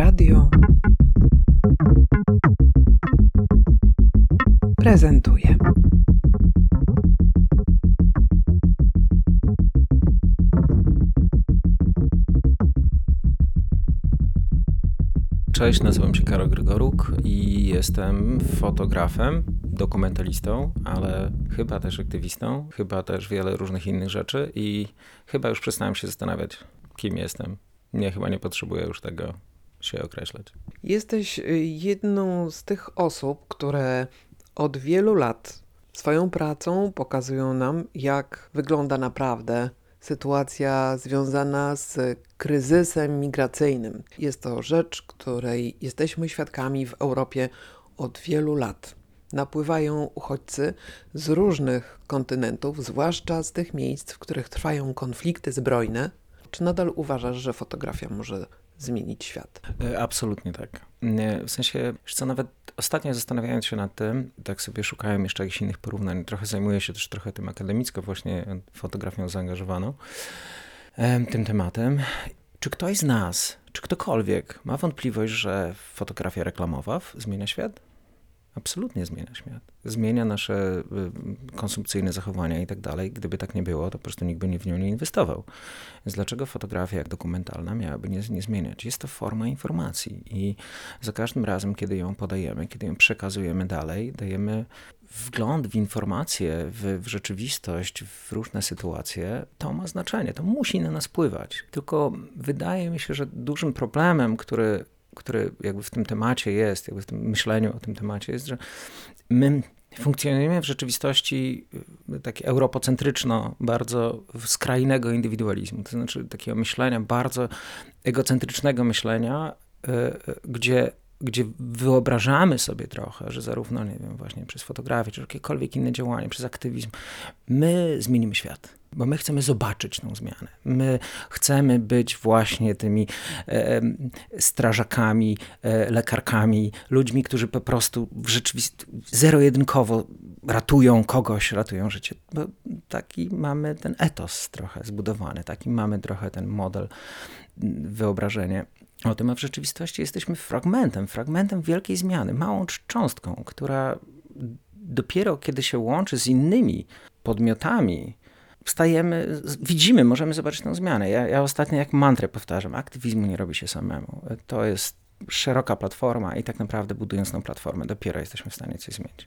Radio prezentuje. Cześć, nazywam się Karol Grygoruk i jestem fotografem, dokumentalistą, ale chyba też aktywistą, chyba też wiele różnych innych rzeczy i chyba już przestałem się zastanawiać, kim jestem. Nie, chyba nie potrzebuję już tego się określać. Jesteś y, jedną z tych osób, które od wielu lat swoją pracą pokazują nam, jak wygląda naprawdę sytuacja związana z kryzysem migracyjnym. Jest to rzecz, której jesteśmy świadkami w Europie od wielu lat. Napływają uchodźcy z różnych kontynentów, zwłaszcza z tych miejsc, w których trwają konflikty zbrojne. Czy nadal uważasz, że fotografia może zmienić świat? E, absolutnie tak. W sensie, co nawet ostatnio zastanawiając się nad tym, tak sobie szukałem jeszcze jakichś innych porównań, trochę zajmuję się też trochę tym akademicko, właśnie fotografią zaangażowaną, tym tematem. Czy ktoś z nas, czy ktokolwiek ma wątpliwość, że fotografia reklamowa zmienia świat? Absolutnie zmienia świat. Zmienia nasze y, konsumpcyjne zachowania i tak dalej. Gdyby tak nie było, to po prostu nikt by w nią nie inwestował. Więc dlaczego fotografia jak dokumentalna miałaby nie, nie zmieniać? Jest to forma informacji i za każdym razem, kiedy ją podajemy, kiedy ją przekazujemy dalej, dajemy wgląd w informacje, w, w, rzeczywistość, w różne sytuacje, to ma znaczenie, to musi na nas wpływać. Tylko wydaje mi się, że dużym problemem, który który jakby w tym temacie jest, jakby w tym myśleniu o tym temacie jest, że my funkcjonujemy w rzeczywistości y, tak europocentryczno, bardzo skrajnego indywidualizmu, to znaczy takiego myślenia, bardzo egocentrycznego myślenia, y, y, gdzie gdzie wyobrażamy sobie trochę, że zarówno, nie wiem, właśnie przez fotografię, czy jakiekolwiek inne działanie, przez aktywizm, my zmienimy świat bo my chcemy zobaczyć tą zmianę. My chcemy być właśnie tymi e, strażakami, e, lekarkami, ludźmi, którzy po prostu w rzeczywistości zero-jedynkowo ratują kogoś, ratują życie. Bo taki mamy ten etos trochę zbudowany, taki mamy trochę ten model, wyobrażenie o tym, a w rzeczywistości jesteśmy fragmentem, fragmentem wielkiej zmiany, małą cząstką, która dopiero kiedy się łączy z innymi podmiotami, wstajemy, widzimy, możemy zobaczyć tę zmianę. Ja, ja ostatnio jak mantrę powtarzam, aktywizmu nie robi się samemu. To jest szeroka platforma i tak naprawdę budując tą platformę dopiero jesteśmy w stanie coś zmienić.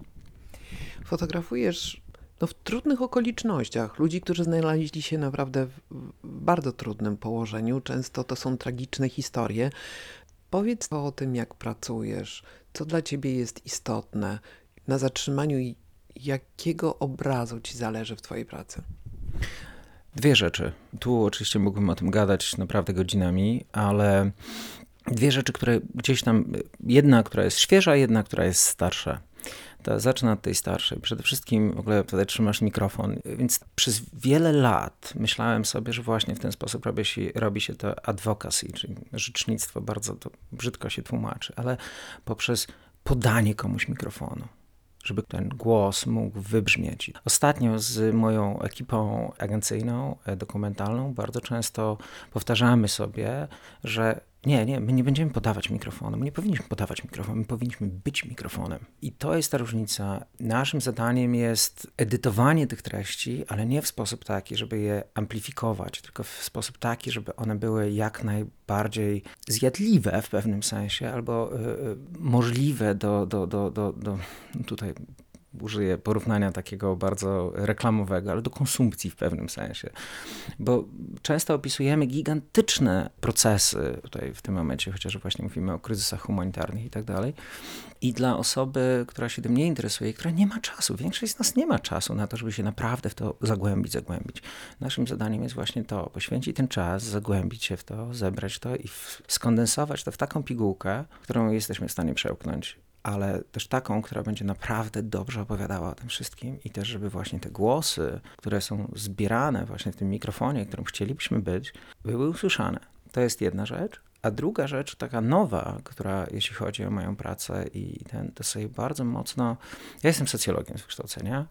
Fotografujesz no, w trudnych okolicznościach ludzi, którzy znaleźli się naprawdę w bardzo trudnym położeniu. Często to są tragiczne historie. Powiedz o tym, jak pracujesz, co dla ciebie jest istotne na zatrzymaniu i jakiego obrazu ci zależy w twojej pracy. Dwie rzeczy. Tu oczywiście mógłbym o tym gadać naprawdę godzinami, ale dwie rzeczy, które gdzieś tam, jedna, która jest świeża, jedna, która jest starsza. To zacznę od tej starszej. Przede wszystkim w ogóle tutaj trzymasz mikrofon, więc przez wiele lat myślałem sobie, że właśnie w ten sposób robi się, robi się to advocacy, czyli rzecznictwo, bardzo to brzydko się tłumaczy, ale poprzez podanie komuś mikrofonu żeby ten głos mógł wybrzmieć. Ostatnio z moją ekipą agencyjną, e, dokumentalną, bardzo często powtarzamy sobie, że nie, nie, my nie będziemy podawać mikrofonu, my nie powinniśmy podawać mikrofonu, my powinniśmy być mikrofonem. I to jest ta różnica. Naszym zadaniem jest edytowanie tych treści, ale nie w sposób taki, żeby je amplifikować, tylko w sposób taki, żeby one były jak najbardziej zjadliwe w pewnym sensie, albo y, y, możliwe do, do, do, do, do tutaj użyję porównania takiego bardzo reklamowego, ale do konsumpcji w pewnym sensie. Bo często opisujemy gigantyczne procesy, tutaj w tym momencie, chociaż właśnie mówimy o kryzysach humanitarnych i tak dalej. I dla osoby, która się tym nie interesuje, która nie ma czasu, większość z nas nie ma czasu na to, żeby się naprawdę w to zagłębić, zagłębić. Naszym zadaniem jest właśnie to, poświęcić ten czas, zagłębić się w to, zebrać to i skondensować to w taką pigułkę, którą jesteśmy w stanie przełknąć ale też taką, która będzie naprawdę dobrze opowiadała o tym wszystkim i też, żeby właśnie te głosy, które są zbierane właśnie w tym mikrofonie, którym chcielibyśmy być, były usłyszane. To jest jedna rzecz. A druga rzecz, taka nowa, która jeśli chodzi o moją pracę i ten, to sobie bardzo mocno, ja jestem socjologiem z wykształcenia,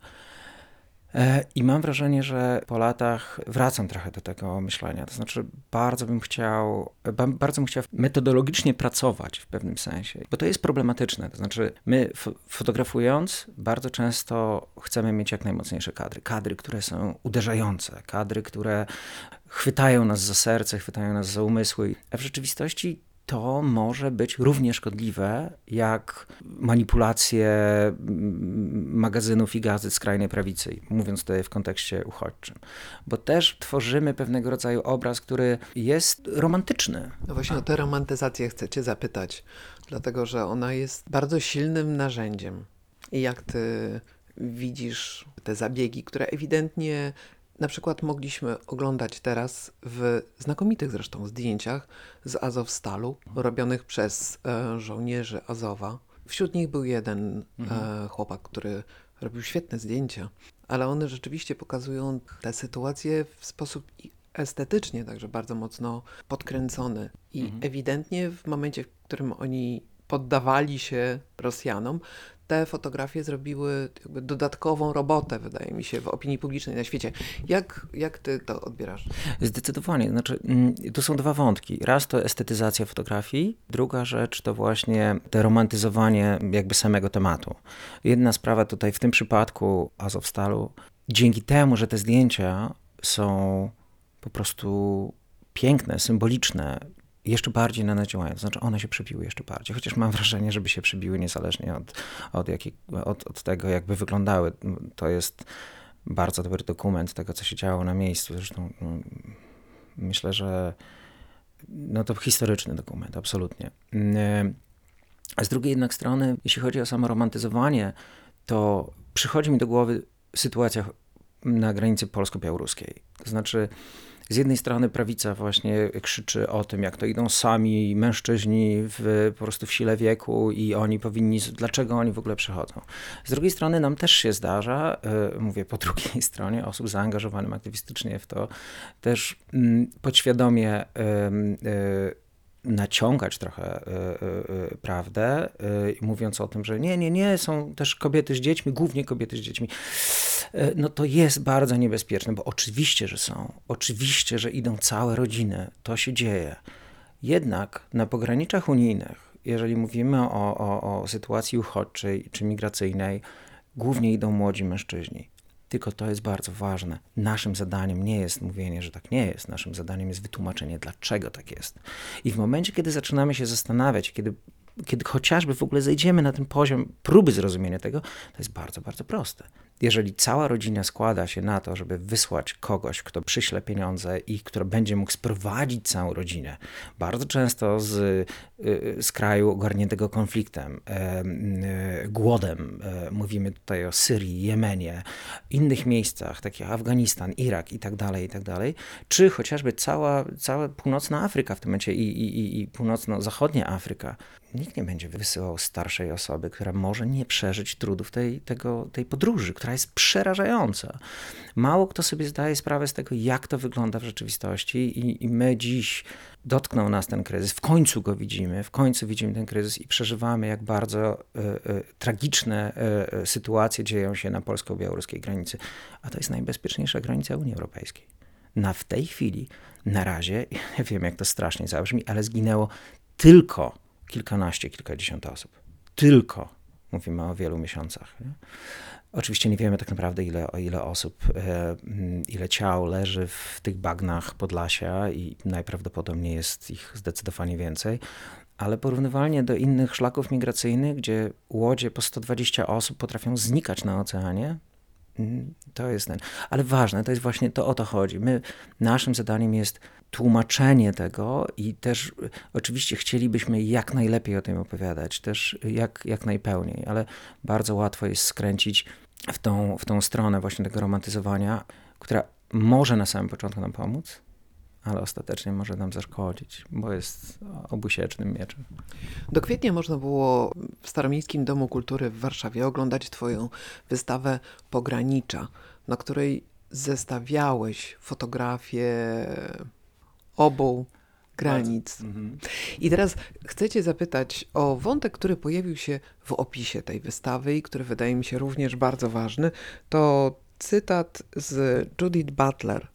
I mam wrażenie, że po latach wracam trochę do tego myślenia. To znaczy, bardzo bym chciał, bardzo bym chciał metodologicznie pracować w pewnym sensie, bo to jest problematyczne. To znaczy, my fotografując, bardzo często chcemy mieć jak najmocniejsze kadry. Kadry, które są uderzające, kadry, które chwytają nas za serce, chwytają nas za umysły. A w rzeczywistości to może być równie szkodliwe jak manipulacje magazynów i gazet skrajnej prawicy, mówiąc tutaj w kontekście uchodźczym. Bo też tworzymy pewnego rodzaju obraz, który jest romantyczny. No właśnie o tę romantyzację chcę Cię zapytać, dlatego że ona jest bardzo silnym narzędziem. I jak Ty widzisz te zabiegi, które ewidentnie na przykład mogliśmy oglądać teraz w znakomitych zresztą zdjęciach z Azowstalu, robionych przez e, żołnierzy Azowa. Wśród nich był jeden e, mhm. chłopak, który robił świetne zdjęcia, ale one rzeczywiście pokazują tę sytuację w sposób estetycznie, także bardzo mocno podkręcony. I mhm. ewidentnie w momencie, w którym oni poddawali się Rosjanom, te fotografie zrobiły dodatkową robotę, wydaje mi się, w opinii publicznej na świecie. Jak, jak ty to odbierasz? Zdecydowanie. Znaczy, mm, tu są dwa wątki. Raz to estetyzacja fotografii, druga rzecz to właśnie te romantyzowanie jakby samego tematu. Jedna sprawa tutaj w tym przypadku Azowstalu, dzięki temu, że te zdjęcia są po prostu piękne, symboliczne, jeszcze bardziej na nas działają. To znaczy one się przebiły jeszcze bardziej, chociaż mam wrażenie, żeby się przebiły niezależnie od, od, jakiej, od, od tego, jakby wyglądały. To jest bardzo dobry dokument tego, co się działo na miejscu. Zresztą no, myślę, że no to historyczny dokument, absolutnie. A z drugiej jednak strony, jeśli chodzi o samo romantyzowanie, to przychodzi mi do głowy sytuacja na granicy polsko-białoruskiej. To znaczy, z jednej strony prawica właśnie krzyczy o tym, jak to idą sami mężczyźni w, po prostu w sile wieku i oni powinni, dlaczego oni w ogóle przychodzą. Z drugiej strony nam też się zdarza, e, mówię po drugiej stronie, osób zaangażowanych aktywistycznie w to, też mm, podświadomie naciągać trochę y, y, prawdę, y, mówiąc o tym, że nie, nie, nie, są też kobiety z dziećmi, głównie kobiety z dziećmi, no to jest bardzo niebezpieczne, bo oczywiście, że są, oczywiście, że idą całe rodziny, to się dzieje. Jednak na pograniczach unijnych, jeżeli mówimy o, o, o sytuacji uchodźczej czy migracyjnej, głównie idą młodzi mężczyźni. Tylko to jest bardzo ważne. Naszym zadaniem nie jest mówienie, że tak nie jest. Naszym zadaniem jest wytłumaczenie, dlaczego tak jest. I w momencie, kiedy zaczynamy się zastanawiać, kiedy kiedy chociażby w ogóle zejdziemy na ten poziom próby zrozumienia tego, to jest bardzo, bardzo proste. Jeżeli cała rodzina składa się na to, żeby wysłać kogoś, kto przyśle pieniądze i kto będzie mógł sprowadzić całą rodzinę, bardzo często z, y, z kraju ogarniętego konfliktem, y, głodem, e, mówimy tutaj o Syrii, Jemenie, innych miejscach, takich jak Afganistan, Irak i tak dalej, i tak dalej, czy chociażby cała, cała północna Afryka w tym momencie i, i, i północno-zachodnia Afryka, nikt nie będzie wysyłał starszej osoby, która może nie przeżyć trudów tej, tego, tej podróży, która jest przerażająca. Mało kto sobie zdaje sprawę z tego, jak to wygląda w rzeczywistości, i, i my dziś dotknął nas ten kryzys. W końcu go widzimy, w końcu widzimy ten kryzys i przeżywamy, jak bardzo y, y, tragiczne y, sytuacje dzieją się na polsko-białoruskiej granicy. A to jest najbezpieczniejsza granica Unii Europejskiej. Na w tej chwili, na razie, ja wiem, jak to strasznie zabrzmi, ale zginęło tylko kilkanaście, kilkadziesiąt osób. Tylko. Mówimy o wielu miesiącach. Nie? Oczywiście nie wiemy tak naprawdę, ile, ile osób, e, ile ciał leży w tych bagnach Podlasia i najprawdopodobniej jest ich zdecydowanie więcej. Ale porównywalnie do innych szlaków migracyjnych, gdzie łodzie po 120 osób potrafią znikać na oceanie, mm, to jest ten. Ale ważne, to jest właśnie to o to chodzi. My, naszym zadaniem jest tłumaczenie tego i też oczywiście chcielibyśmy jak najlepiej o tym opowiadać, też jak, jak najpełniej, ale bardzo łatwo jest skręcić w tą, w tą stronę właśnie tego romantyzowania, która może na samym początku nam pomóc, ale ostatecznie może nam zaszkodzić, bo jest obusiecznym mieczem. Do kwietnia można było w Staromiejskim Domu Kultury w Warszawie oglądać Twoją wystawę Pogranicza, na której zestawiałeś fotografie obu granic. Mhm. I teraz chcę Cię zapytać o wątek, który pojawił się w opisie tej wystawy i który wydaje mi się również bardzo ważny. To cytat z Judith Butler.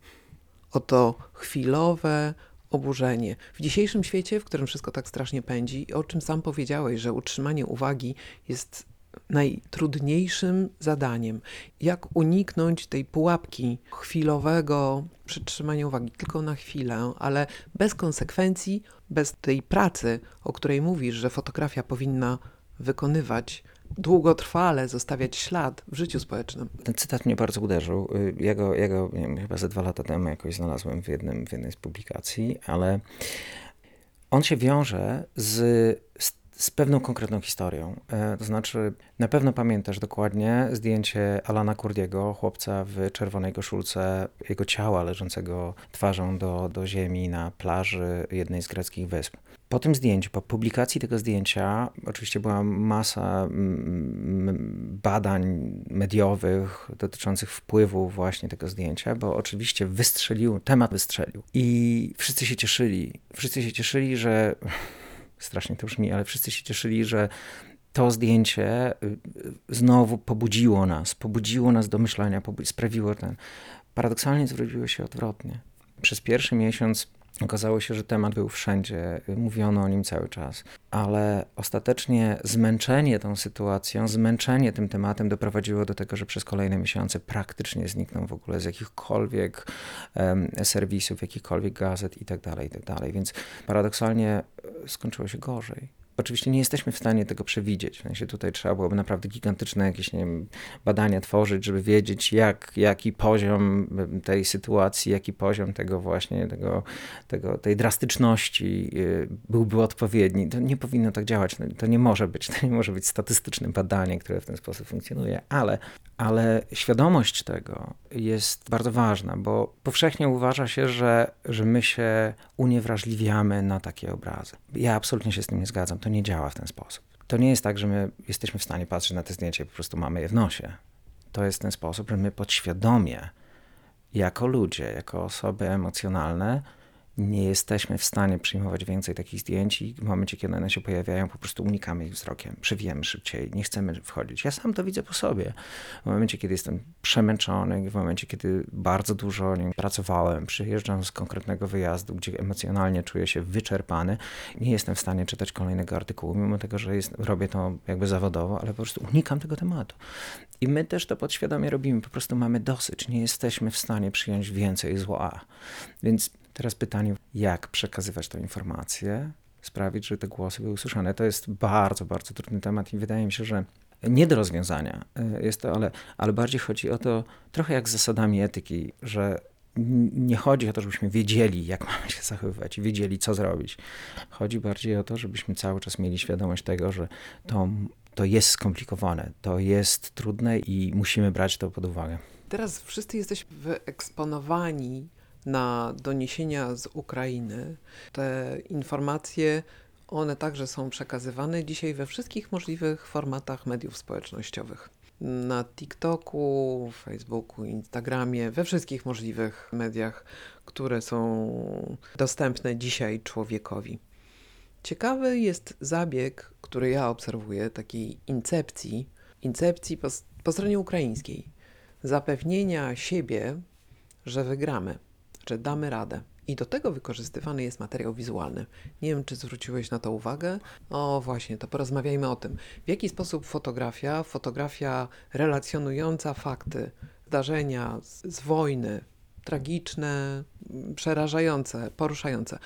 Oto chwilowe oburzenie. W dzisiejszym świecie, w którym wszystko tak strasznie pędzi, o czym sam powiedziałeś, że utrzymanie uwagi jest najtrudniejszym zadaniem. Jak uniknąć tej pułapki chwilowego przytrzymania uwagi tylko na chwilę, ale bez konsekwencji, bez tej pracy, o której mówisz, że fotografia powinna wykonywać długotrwale zostawiać ślad w życiu społecznym. Ten cytat mnie bardzo uderzył. Ja go, ja go wiem, chyba ze dwa lata temu jakoś znalazłem w, jednym, w jednej z publikacji, ale on się wiąże z, z, z pewną konkretną historią. E, to znaczy, na pewno pamiętasz dokładnie zdjęcie Alana Kurdiego, chłopca w czerwonej koszulce, jego ciała leżącego twarzą do, do ziemi na plaży jednej z greckich wysp. Po tym zdjęciu, po publikacji tego zdjęcia, oczywiście była masa mm, badań mediowych dotyczących wpływu właśnie tego zdjęcia, bo oczywiście wystrzelił, temat wystrzelił. I wszyscy się cieszyli. Wszyscy się cieszyli, że strasznie to brzmi, ale wszyscy się cieszyli, że to zdjęcie y, y, znowu pobudziło nas, pobudziło nas do myślenia, sprawiło ten. Paradoksalnie zwróciło się odwrotnie. Przez pierwszy miesiąc Okazało się, że temat był wszędzie, mówiono o nim cały czas, ale ostatecznie zmęczenie tą sytuacją, zmęczenie tym tematem doprowadziło do tego, że przez kolejne miesiące praktycznie zniknął w ogóle z jakichkolwiek um, serwisów, jakichkolwiek gazet itd., tak itd. Tak Więc paradoksalnie skończyło się gorzej. Oczywiście nie jesteśmy w stanie tego przewidzieć. W sensie tutaj trzeba byłoby naprawdę gigantyczne jakieś nie wiem, badania tworzyć, żeby wiedzieć, jak, jaki poziom tej sytuacji, jaki poziom tego właśnie, tego, tego, tej drastyczności y, byłby odpowiedni. To nie powinno tak działać. No, to nie może być. To nie może być statystyczne badanie, które w ten sposób funkcjonuje, ale, ale świadomość tego jest bardzo ważna, bo powszechnie uważa się, że, że my się uniewrażliwiamy na takie obrazy. Ja absolutnie się z tym nie zgadzam to nie działa w ten sposób. To nie jest tak, że my jesteśmy w stanie patrzeć na te zdjęcia i po prostu mamy je w nosie. To jest ten sposób, że my podświadomie, jako ludzie, jako osoby emocjonalne, nie jesteśmy w stanie przyjmować więcej takich zdjęć i w momencie, kiedy one się pojawiają, po prostu unikamy ich wzrokiem, przewijemy szybciej, nie chcemy wchodzić. Ja sam to widzę po sobie. W momencie, kiedy jestem przemęczony, w momencie, kiedy bardzo dużo nim pracowałem, przyjeżdżam z konkretnego wyjazdu, gdzie emocjonalnie czuję się wyczerpany, nie jestem w stanie czytać kolejnego artykułu, mimo tego, że jest, robię to jakby zawodowo, ale po prostu unikam tego tematu. I my też to podświadomie robimy, po prostu mamy dosyć, nie jesteśmy w stanie przyjąć więcej zła. Więc Teraz pytanie, jak przekazywać tę informację, sprawić, że te głosy były usłyszane. To jest bardzo, bardzo trudny temat i wydaje mi się, że nie do rozwiązania e, jest to, ale, ale bardziej chodzi o to, trochę jak z zasadami etyki, że nie chodzi o to, żebyśmy wiedzieli, jak mamy się zachowywać wiedzieli, co zrobić. Chodzi bardziej o to, żebyśmy cały czas mieli świadomość tego, że to, to jest skomplikowane, to jest trudne i musimy brać to pod uwagę. Teraz wszyscy jesteśmy wyeksponowani na doniesienia z Ukrainy. Te informacje, one także są przekazywane dzisiaj we wszystkich możliwych formatach mediów społecznościowych. Na TikToku, Facebooku, Instagramie, we wszystkich możliwych mediach, które są dostępne dzisiaj człowiekowi. Ciekawy jest zabieg, który ja obserwuję, takiej incepcji, incepcji po, po stronie ukraińskiej, zapewnienia siebie, że wygramy że damy radę. I do tego wykorzystywany jest materiał wizualny. Nie wiem, czy zwróciłeś na to uwagę. O, właśnie, to porozmawiajmy o tym. W jaki sposób fotografia, fotografia relacjonująca fakty, zdarzenia z, z wojny, tragiczne, przerażające, poruszające,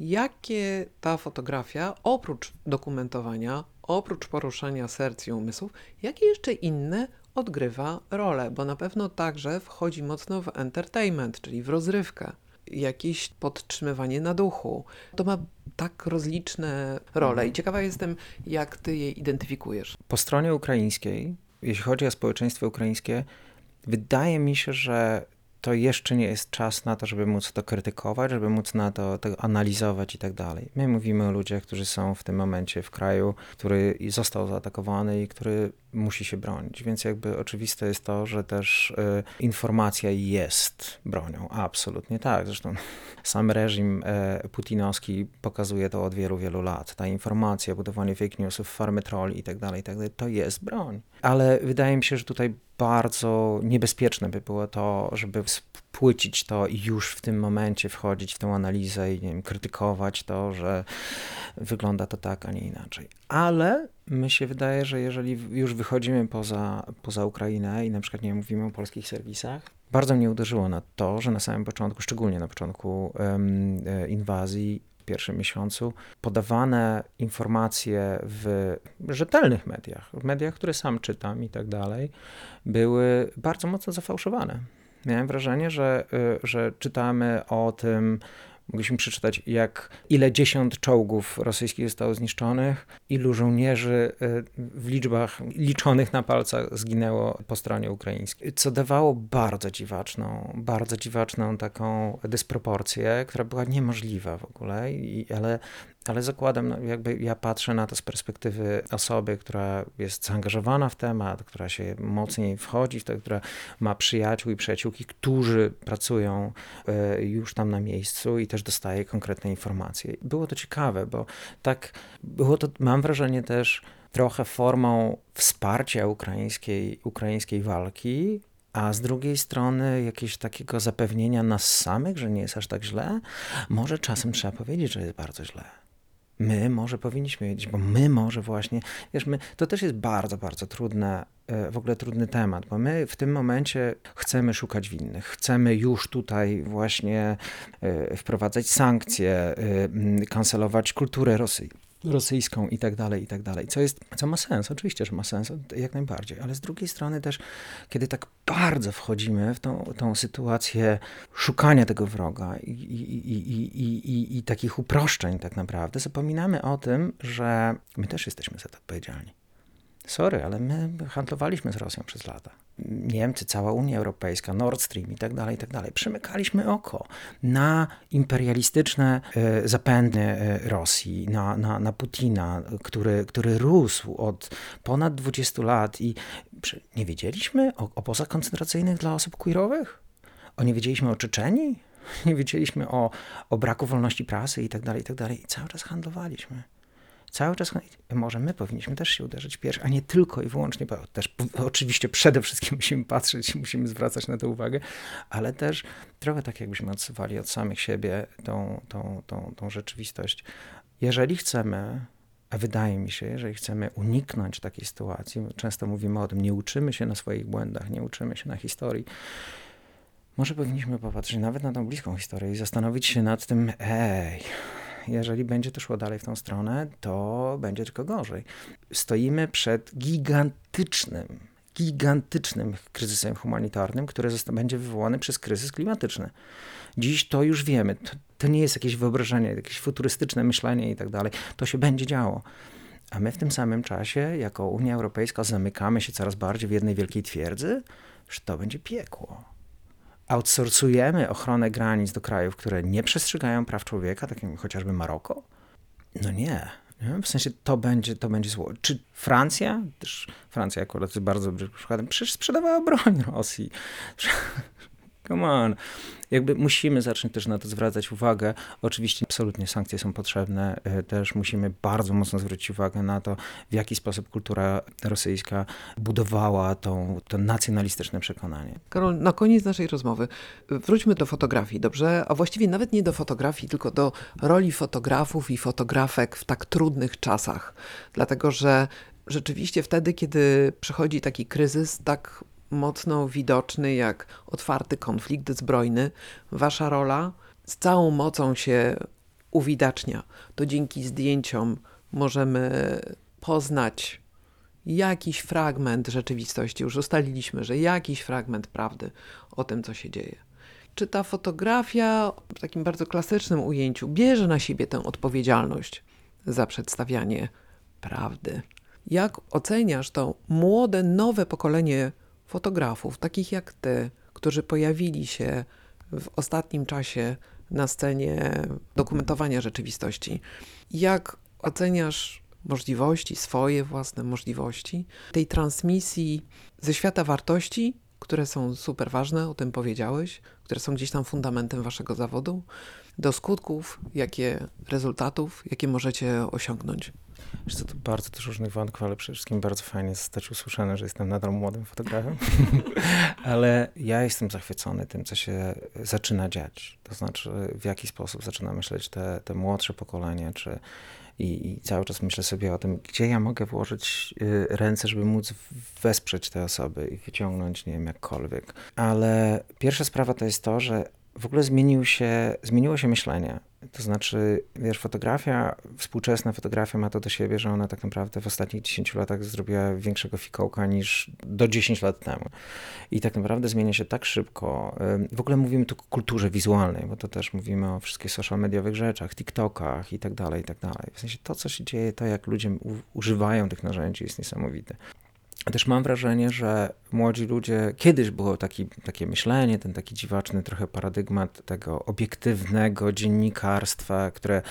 jakie ta fotografia, oprócz dokumentowania, oprócz poruszania serc i umysłów, jakie jeszcze inne odgrywa rolę, bo na pewno także wchodzi mocno w entertainment, czyli w rozrywkę, jakieś podtrzymywanie na duchu. To ma tak rozliczne role i mhm. ciekawa jestem, jak ty je identyfikujesz. Po stronie ukraińskiej, jeśli chodzi o społeczeństwo ukraińskie, wydaje mi się, że to jeszcze nie jest czas na to, żeby móc to krytykować, żeby móc na to, to analizować i tak dalej. My mówimy o ludziach, którzy są w tym momencie w kraju, który został zaatakowany i który musi się bronić. Więc jakby oczywiste jest to, że też y, informacja jest bronią. Absolutnie tak. Zresztą sam reżim y, putinowski pokazuje to od wielu, wielu lat. Ta informacja, budowanie fake newsów, farmy trolli i tak dalej, tak dalej, to jest broń. Ale wydaje mi się, że tutaj bardzo niebezpieczne by było to, żeby spłycić to i już w tym momencie wchodzić w tę analizę i wiem, krytykować to, że wygląda to tak, a nie inaczej. Ale my się wydaje, że jeżeli już wychodzimy poza, poza Ukrainę i na przykład nie mówimy o polskich serwisach, bardzo mnie uderzyło na to, że na samym początku, szczególnie na początku um, inwazji, pierwszym miesiącu, podawane informacje w rzetelnych mediach, w mediach, które sam czytam i tak dalej, były bardzo mocno zafałszowane. Miałem wrażenie, że, y, że czytamy o tym, Mogliśmy przeczytać, jak ile dziesiąt czołgów rosyjskich zostało zniszczonych, ilu żołnierzy y, w liczbach liczonych na palcach zginęło po stronie ukraińskiej. Co dawało bardzo dziwaczną, bardzo dziwaczną taką dysproporcję, która była niemożliwa w ogóle, I, ale ale zakładam, no jakby ja patrzę na to z perspektywy osoby, która jest zaangażowana w temat, która się mocniej wchodzi w to, która ma przyjaciół i przyjaciółki, którzy pracują e, już tam na miejscu i też dostaje konkretne informacje. Było to ciekawe, bo tak było to, mam wrażenie też trochę formą wsparcia ukraińskiej, ukraińskiej walki, a z drugiej strony jakiegoś takiego zapewnienia nas samych, że nie jest aż tak źle, może czasem trzeba powiedzieć, że jest bardzo źle my może powinniśmy wiedzieć, bo my może właśnie, wiesz, my, to też jest bardzo, bardzo trudne, e, w ogóle trudny temat, bo my w tym momencie chcemy szukać winnych, chcemy już tutaj właśnie e, wprowadzać sankcje, e, kancelować kulturę rosyjską rosyjską i tak dalej, i tak dalej. Co, jest, co ma sens, oczywiście, że ma sens, jak najbardziej, ale z drugiej strony też, kiedy tak bardzo wchodzimy w tą, tą sytuację szukania tego wroga i, i, i, i, i takich uproszczeń tak naprawdę, zapominamy o tym, że my też jesteśmy za to odpowiedzialni. Sorry, ale my handlowaliśmy z Rosją przez lata. Niemcy, cała Unia Europejska, Nord Stream i tak dalej, i tak dalej. Przymykaliśmy oko na imperialistyczne e, zapędy e, Rosji, na, na, na Putina, który, który rósł od ponad 20 lat i nie wiedzieliśmy o obozach koncentracyjnych dla osób queerowych? O nie wiedzieliśmy o Czeczeni? Nie wiedzieliśmy o, o braku wolności prasy i tak dalej, i tak dalej. I cały czas handlowaliśmy cały czas, może my powinniśmy też się uderzyć pierś, a nie tylko i wyłącznie, bo też oczywiście przede wszystkim musimy patrzeć, musimy zwracać na to uwagę, ale też trochę tak jakbyśmy odsuwali od samych siebie tą, tą, tą, tą rzeczywistość. Jeżeli chcemy a wydaje mi się, jeżeli chcemy uniknąć takiej sytuacji, często mówimy o tym, nie uczymy się na swoich błędach, nie uczymy się na historii, może powinniśmy popatrzeć nawet na tą bliską historię i zastanowić się nad tym, ej, jeżeli będzie to szło dalej w tą stronę, to będzie tylko gorzej. Stoimy przed gigantycznym, gigantycznym kryzysem humanitarnym, który będzie wywołany przez kryzys klimatyczny. Dziś to już wiemy. To, to nie jest jakieś wyobrażenie, jakieś futurystyczne myślenie i tak dalej. To się będzie działo. A my w tym samym czasie, jako Unia Europejska, zamykamy się coraz bardziej w jednej wielkiej twierdzy, że to będzie piekło outsourcujemy ochronę granic do krajów, które nie przestrzegają praw człowieka, takim chociażby Maroko? No nie. W sensie to będzie, to będzie zło. Czy Francja, też Francja akurat jest bardzo dobrym przykładem, przecież sprzedawała broń Rosji. Come on jakby musimy zacząć też na to zwracać uwagę. Oczywiście absolutnie sankcje są potrzebne. E, też musimy bardzo mocno zwrócić uwagę na to, w jaki sposób kultura rosyjska budowała tą, to nacjonalistyczne przekonanie. Karol, na koniec naszej rozmowy wróćmy do fotografii, dobrze? A właściwie nawet nie do fotografii, tylko do roli fotografów i fotografek w tak trudnych czasach. Dlatego, że rzeczywiście wtedy, kiedy przychodzi taki kryzys, tak mocno widoczny jak otwarty konflikt zbrojny, wasza rola z całą mocą się uwidacznia. To dzięki zdjęciom możemy poznać jakiś fragment rzeczywistości. Już ustaliliśmy, że jakiś fragment prawdy o tym, co się dzieje. Czy ta fotografia w takim bardzo klasycznym ujęciu bierze na siebie tę odpowiedzialność za przedstawianie prawdy? Jak oceniasz to młode, nowe pokolenie fotografów, takich jak ty, którzy pojawili się w ostatnim czasie na scenie dokumentowania rzeczywistości. Jak oceniasz możliwości, swoje własne możliwości tej transmisji ze świata wartości, które są super ważne, o tym powiedziałeś, które są gdzieś tam fundamentem waszego zawodu, do skutków, jakie rezultatów, jakie możecie osiągnąć. Wiesz co, to bardzo dużo różnych wątków, ale przede wszystkim bardzo fajnie zostać usłyszane, że jestem nadal młodym fotografem. ale ja jestem zachwycony tym, co się zaczyna dziać. To znaczy, w jaki sposób zaczyna myśleć te, te młodsze pokolenie, czy i, I, cały czas myślę sobie o tym, gdzie ja mogę włożyć y, ręce, żeby móc wesprzeć te osoby i wyciągnąć, nie wiem, jakkolwiek. Ale pierwsza sprawa to jest to, że w ogóle zmienił się, zmieniło się myślenie. To znaczy, wiesz, fotografia, współczesna fotografia ma to do siebie, że ona tak naprawdę w ostatnich 10 latach zrobiła większego fikołka niż do 10 lat temu. I tak naprawdę zmienia się tak szybko. W ogóle mówimy tu o kulturze wizualnej, bo to też mówimy o wszystkich social mediowych rzeczach, TikTokach i tak dalej, i tak dalej. W sensie to, co się dzieje, to jak ludzie używają tych narzędzi jest niesamowite. Też mam wrażenie, że młodzi ludzie, kiedyś było taki, takie myślenie, ten taki dziwaczny trochę paradygmat tego obiektywnego dziennikarstwa, które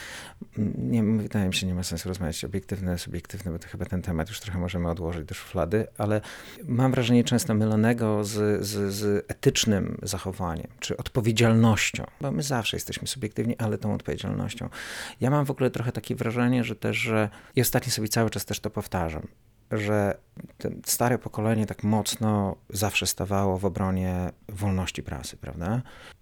nie, wydaje mi się, nie ma sensu rozmawiać obiektywne, subiektywne, bo to chyba ten temat już trochę możemy odłożyć do szuflady, ale mam wrażenie często mylonego z, z, z etycznym zachowaniem, czy odpowiedzialnością, bo my zawsze jesteśmy subiektywni, ale tą odpowiedzialnością. Ja mam w ogóle trochę takie wrażenie, że też, że i ostatnio sobie cały czas też to powtarzam, że stare pokolenie tak mocno zawsze stawało w obronie wolności prasy, prawda?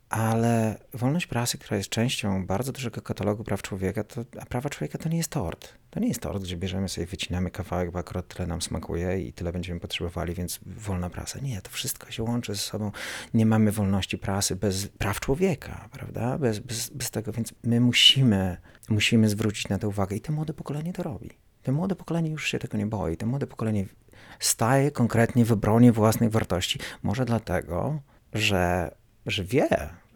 Ale wolność prasy, która jest częścią bardzo dużego katalogu praw człowieka, to, a prawa człowieka to nie jest tort. To nie jest tort, gdzie bierzemy sobie, wycinamy kawałek, bo akurat tyle nam smakuje i tyle będziemy potrzebowali, więc wolna prasa. Nie, to wszystko się łączy ze sobą. Nie mamy wolności prasy bez praw człowieka, prawda? Bez, bez, bez tego, więc my musimy, musimy zwrócić na to uwagę i to młode pokolenie to robi. To młode pokolenie już się tego nie boi. To młode pokolenie staje konkretnie w obronie własnych wartości. Może dlatego, że, że wie,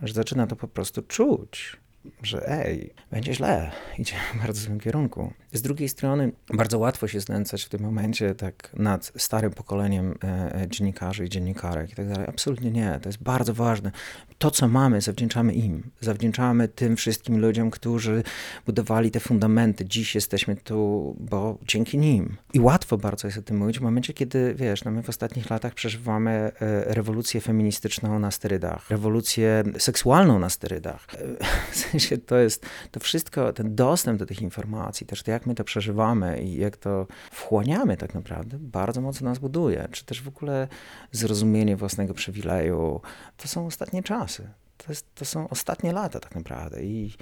że zaczyna to po prostu czuć że ej, będzie źle, idzie w bardzo złym kierunku. Z drugiej strony bardzo łatwo się znęcać w tym momencie tak nad starym pokoleniem e, e, dziennikarzy i dziennikarek i tak dalej. Absolutnie nie, to jest bardzo ważne. To, co mamy, zawdzięczamy im. Zawdzięczamy tym wszystkim ludziom, którzy budowali te fundamenty. Dziś jesteśmy tu, bo dzięki nim. I łatwo bardzo jest o tym mówić w momencie, kiedy, wiesz, no my w ostatnich latach przeżywamy e, rewolucję feministyczną na sterydach, rewolucję seksualną na sterydach. Sensie to jest, to wszystko, ten dostęp do tych informacji, też to jak my to przeżywamy i jak to wchłaniamy tak naprawdę, bardzo mocno nas buduje. Czy też w ogóle zrozumienie własnego przywileju. To są ostatnie czasy. To, jest, to są ostatnie lata tak naprawdę i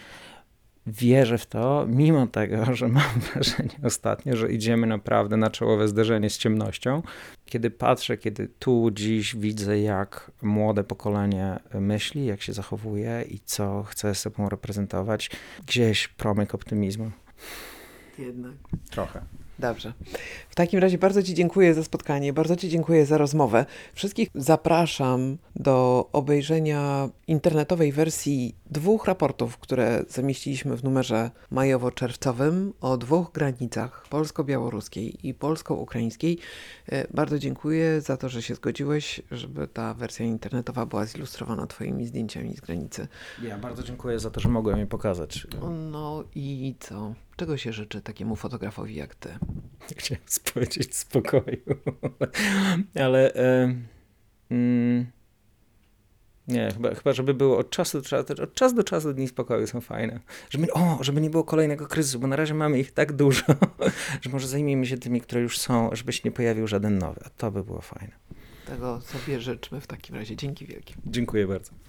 wierzę w to, mimo tego, że mam wrażenie ostatnio, że idziemy naprawdę na czołowe zderzenie z ciemnością. Kiedy patrzę, kiedy tu dziś widzę, jak młode pokolenie myśli, jak się zachowuje i co chce sobą reprezentować, gdzieś promyk optymizmu. Jednak. Trochę. Dobrze. W takim razie bardzo Ci dziękuję za spotkanie, bardzo Ci dziękuję za rozmowę. Wszystkich zapraszam do obejrzenia internetowej wersji dwóch raportów, które zamieściliśmy w numerze majowo-czerwcowym o dwóch granicach polsko-białoruskiej i polsko-ukraińskiej. E, bardzo dziękuję za to, że się zgodziłeś, żeby ta wersja internetowa była zilustrowana Twoimi zdjęciami z granicy. Ja bardzo dziękuję za to, że mogłem je pokazać. No i co? Czego się życzy takiemu fotografowi jak Ty? Chciałem powiedzieć spokoju, ale... E, mm, nie, chyba, chyba żeby było od czasu do czasu, od czasu do czasu dni spokoju są fajne. Żeby, o, żeby nie było kolejnego kryzysu, bo na razie mamy ich tak dużo, że może zajmijmy się tymi, które już są, żeby się nie pojawił żaden nowy, a to by było fajne. Tego sobie życzmy w takim razie. Dzięki wielkie. Dziękuję bardzo.